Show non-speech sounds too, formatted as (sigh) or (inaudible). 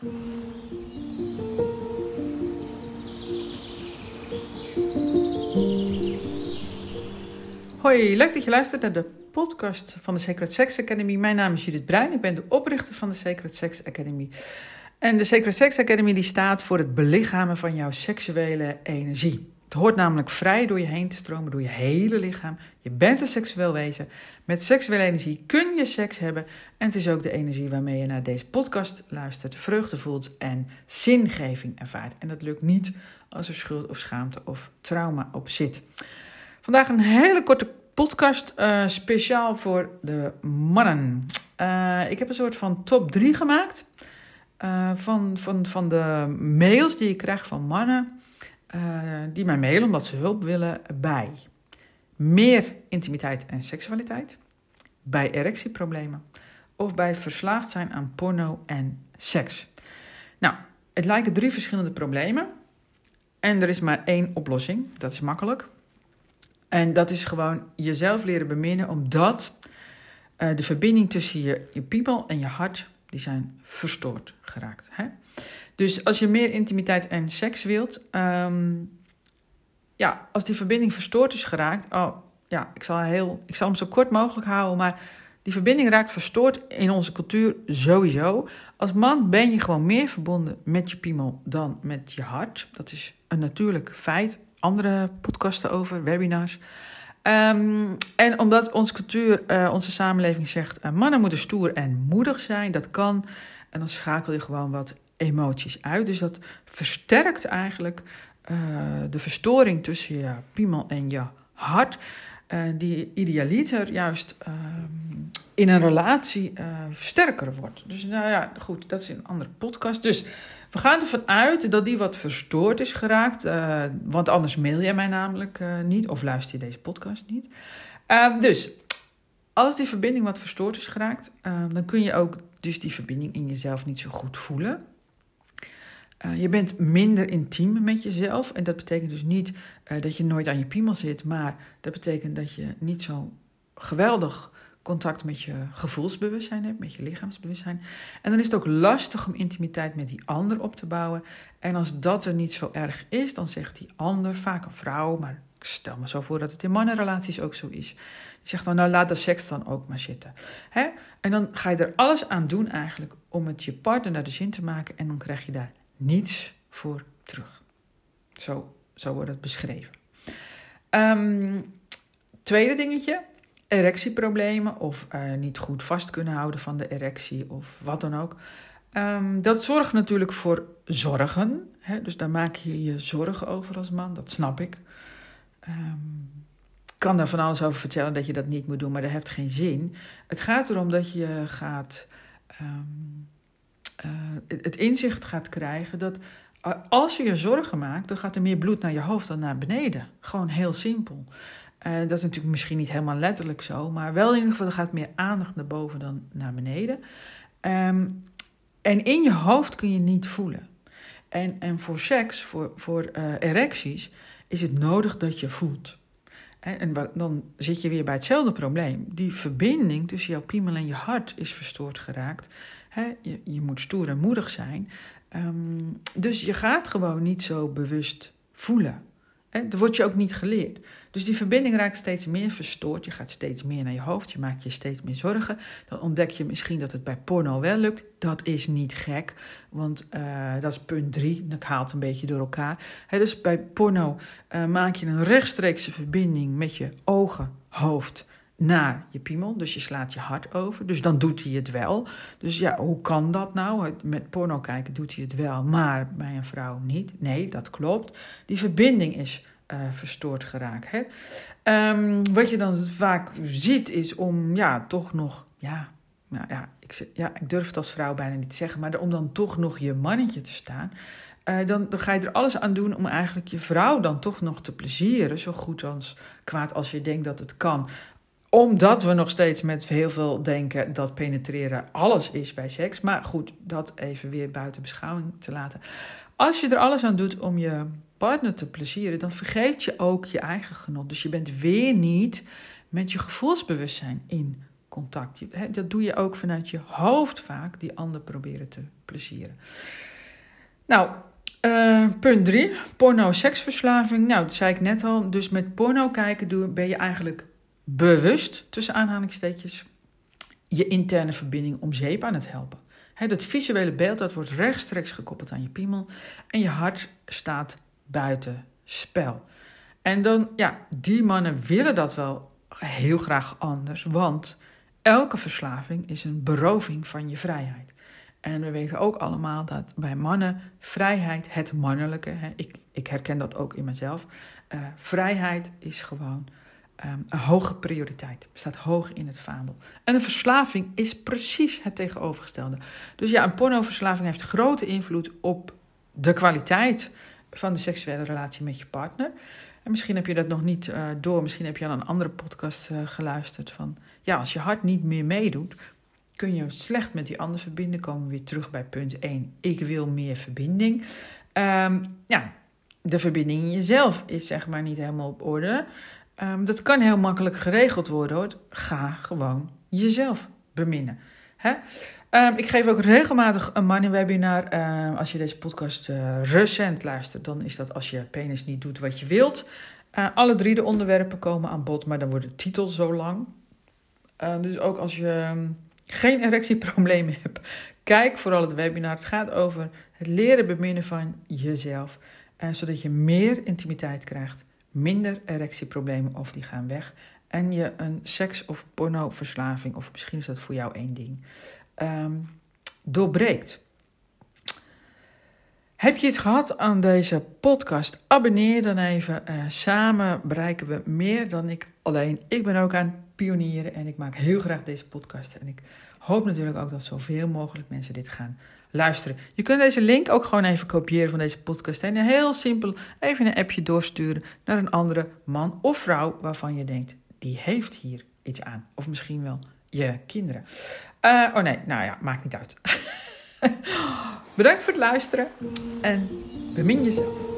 Hoi, leuk dat je luistert naar de podcast van de Sacred Sex Academy. Mijn naam is Judith Bruin, ik ben de oprichter van de Sacred Sex Academy. En de Sacred Sex Academy die staat voor het belichamen van jouw seksuele energie. Het hoort namelijk vrij door je heen te stromen, door je hele lichaam. Je bent een seksueel wezen. Met seksuele energie kun je seks hebben. En het is ook de energie waarmee je naar deze podcast luistert, vreugde voelt en zingeving ervaart. En dat lukt niet als er schuld of schaamte of trauma op zit. Vandaag een hele korte podcast uh, speciaal voor de mannen. Uh, ik heb een soort van top 3 gemaakt uh, van, van, van de mails die ik krijg van mannen die mij mailen omdat ze hulp willen bij meer intimiteit en seksualiteit, bij erectieproblemen of bij verslaafd zijn aan porno en seks. Nou, het lijken drie verschillende problemen en er is maar één oplossing. Dat is makkelijk. En dat is gewoon jezelf leren beminnen, omdat uh, de verbinding tussen je, je piemel en je hart, die zijn verstoord geraakt. Hè? Dus als je meer intimiteit en seks wilt, um, ja, als die verbinding verstoord is geraakt, oh ja, ik zal, heel, ik zal hem zo kort mogelijk houden, maar die verbinding raakt verstoord in onze cultuur sowieso. Als man ben je gewoon meer verbonden met je piemel dan met je hart. Dat is een natuurlijk feit andere podcasten over, webinars. Um, en omdat onze cultuur, uh, onze samenleving zegt, uh, mannen moeten stoer en moedig zijn, dat kan. En dan schakel je gewoon wat emoties uit. Dus dat versterkt eigenlijk uh, de verstoring tussen je piemel en je hart. die idealiter juist ehm, in een relatie sterker wordt. Dus nou ja, goed, dat is een andere podcast. Dus we gaan ervan uit dat die wat verstoord is geraakt. Want anders mail je mij namelijk niet of luister je deze podcast niet. Uh, dus als die verbinding wat verstoord is geraakt, dan kun je ook dus die verbinding in jezelf niet zo goed voelen. Je bent minder intiem met jezelf. En dat betekent dus niet dat je nooit aan je piemel zit, maar dat betekent dat je niet zo geweldig contact met je gevoelsbewustzijn hebt, met je lichaamsbewustzijn. En dan is het ook lastig om intimiteit met die ander op te bouwen. En als dat er niet zo erg is, dan zegt die ander, vaak een vrouw, maar ik stel me zo voor dat het in mannenrelaties ook zo is. Die zegt dan, nou laat de seks dan ook maar zitten. Hè? En dan ga je er alles aan doen eigenlijk om het je partner naar de zin te maken en dan krijg je daar niets voor terug. Zo, zo wordt het beschreven. Um, tweede dingetje, erectieproblemen of uh, niet goed vast kunnen houden van de erectie of wat dan ook. Um, dat zorgt natuurlijk voor zorgen. Hè? Dus daar maak je je zorgen over als man, dat snap ik. Um, kan daar van alles over vertellen dat je dat niet moet doen, maar dat heeft geen zin. Het gaat erom dat je gaat, uh, het inzicht gaat krijgen dat als je je zorgen maakt, dan gaat er meer bloed naar je hoofd dan naar beneden. Gewoon heel simpel. Uh, dat is natuurlijk misschien niet helemaal letterlijk zo, maar wel in ieder geval er gaat meer aandacht naar boven dan naar beneden. Um, en in je hoofd kun je niet voelen. En, en voor seks, voor, voor erecties, is het nodig dat je voelt. En, dan zit je weer bij hetzelfde probleem. Die verbinding tussen jouw piemel en je hart is verstoord geraakt. je, je moet stoer en moedig zijn. Um, dus je gaat gewoon niet zo bewust voelen. Dat wordt je ook niet geleerd. Dus die verbinding raakt steeds meer verstoord. Je gaat steeds meer naar je hoofd. Je maakt je steeds meer zorgen. Dan ontdek je misschien dat het bij porno wel lukt. Dat is niet gek. Want uh, dat is punt drie. Dat haalt een beetje door elkaar. Dus bij porno uh, maak je een rechtstreekse verbinding met je ogen, hoofd naar je piemel. Dus je slaat je hart over. Dus dan doet hij het wel. Dus ja, hoe kan dat nou? Met porno kijken doet hij het wel, maar bij een vrouw niet. Nee, dat klopt. Die verbinding is uh, verstoord geraakt. Hè? Um, wat je dan vaak ziet is om ja, toch nog, ja, nou, ja, ik, ja, ik durf het als vrouw bijna niet te zeggen, maar om dan toch nog je mannetje te staan. Dan, dan, ga je er alles aan doen om eigenlijk je vrouw dan toch nog te plezieren. Zo goed als kwaad als je denkt dat het kan omdat we nog steeds met heel veel denken dat penetreren alles is bij seks. Maar goed, dat even weer buiten beschouwing te laten. Als je er alles aan doet om je partner te plezieren, dan vergeet je ook je eigen genot. Dus je bent weer niet met je gevoelsbewustzijn in contact. Dat doe je ook vanuit je hoofd vaak, die ander proberen te plezieren. Nou, uh, punt 3, porno-seksverslaving. Nou, dat zei ik net al. Dus met porno kijken ben je eigenlijk bewust, tussen aanhalingstekens, je interne verbinding om zeep aan het helpen. He, dat visuele beeld dat wordt rechtstreeks gekoppeld aan je piemel en je hart staat buiten spel. En dan, ja, die mannen willen dat wel heel graag anders, want elke verslaving is een beroving van je vrijheid. En we weten ook allemaal dat bij mannen vrijheid, het mannelijke, ik, ik herken dat ook in mezelf, uh, vrijheid is gewoon um, een hoge prioriteit. Staat hoog in het vaandel. En een verslaving is precies het tegenovergestelde. Dus ja, een pornoverslaving heeft grote invloed op de kwaliteit van de seksuele relatie met je partner. En misschien heb je dat nog niet uh, door. Misschien heb je aan een andere podcast uh, geluisterd. Van ja, als je hart niet meer meedoet, kun je slecht met die ander verbinden. Komen we weer terug bij punt 1. Ik wil meer verbinding. Um, ja, de verbinding in jezelf is zeg maar niet helemaal op orde. Um, dat kan heel makkelijk geregeld worden hoor. Ga gewoon jezelf beminnen. Hè? Um, ik geef ook regelmatig een money webinar. Uh, als je deze podcast uh, recent luistert, dan is dat als je penis niet doet wat je wilt. Uh, alle drie de onderwerpen komen aan bod, maar dan wordt de titel zo lang. dus ook als je geen erectieproblemen hebt, kijk vooral het webinar. Het gaat over het leren beminnen van jezelf, zodat je meer intimiteit krijgt minder erectieproblemen of die gaan weg. En je een seks- of pornoverslaving, of misschien is dat voor jou één ding, um, doorbreekt. Heb je iets gehad aan deze podcast? Abonneer dan even. Uh, samen bereiken we meer dan ik alleen. Ik ben ook aan pionieren en ik maak heel graag deze podcast. En ik hoop natuurlijk ook dat zoveel mogelijk mensen dit gaan luisteren. Je kunt deze link ook gewoon even kopiëren van deze podcast. En heel simpel even een appje doorsturen naar een andere man of vrouw waarvan je denkt, die heeft hier iets aan. Of misschien wel je kinderen. Uh, oh nee, nou ja, maakt niet uit. (laughs) Bedankt voor het luisteren en bemin jezelf.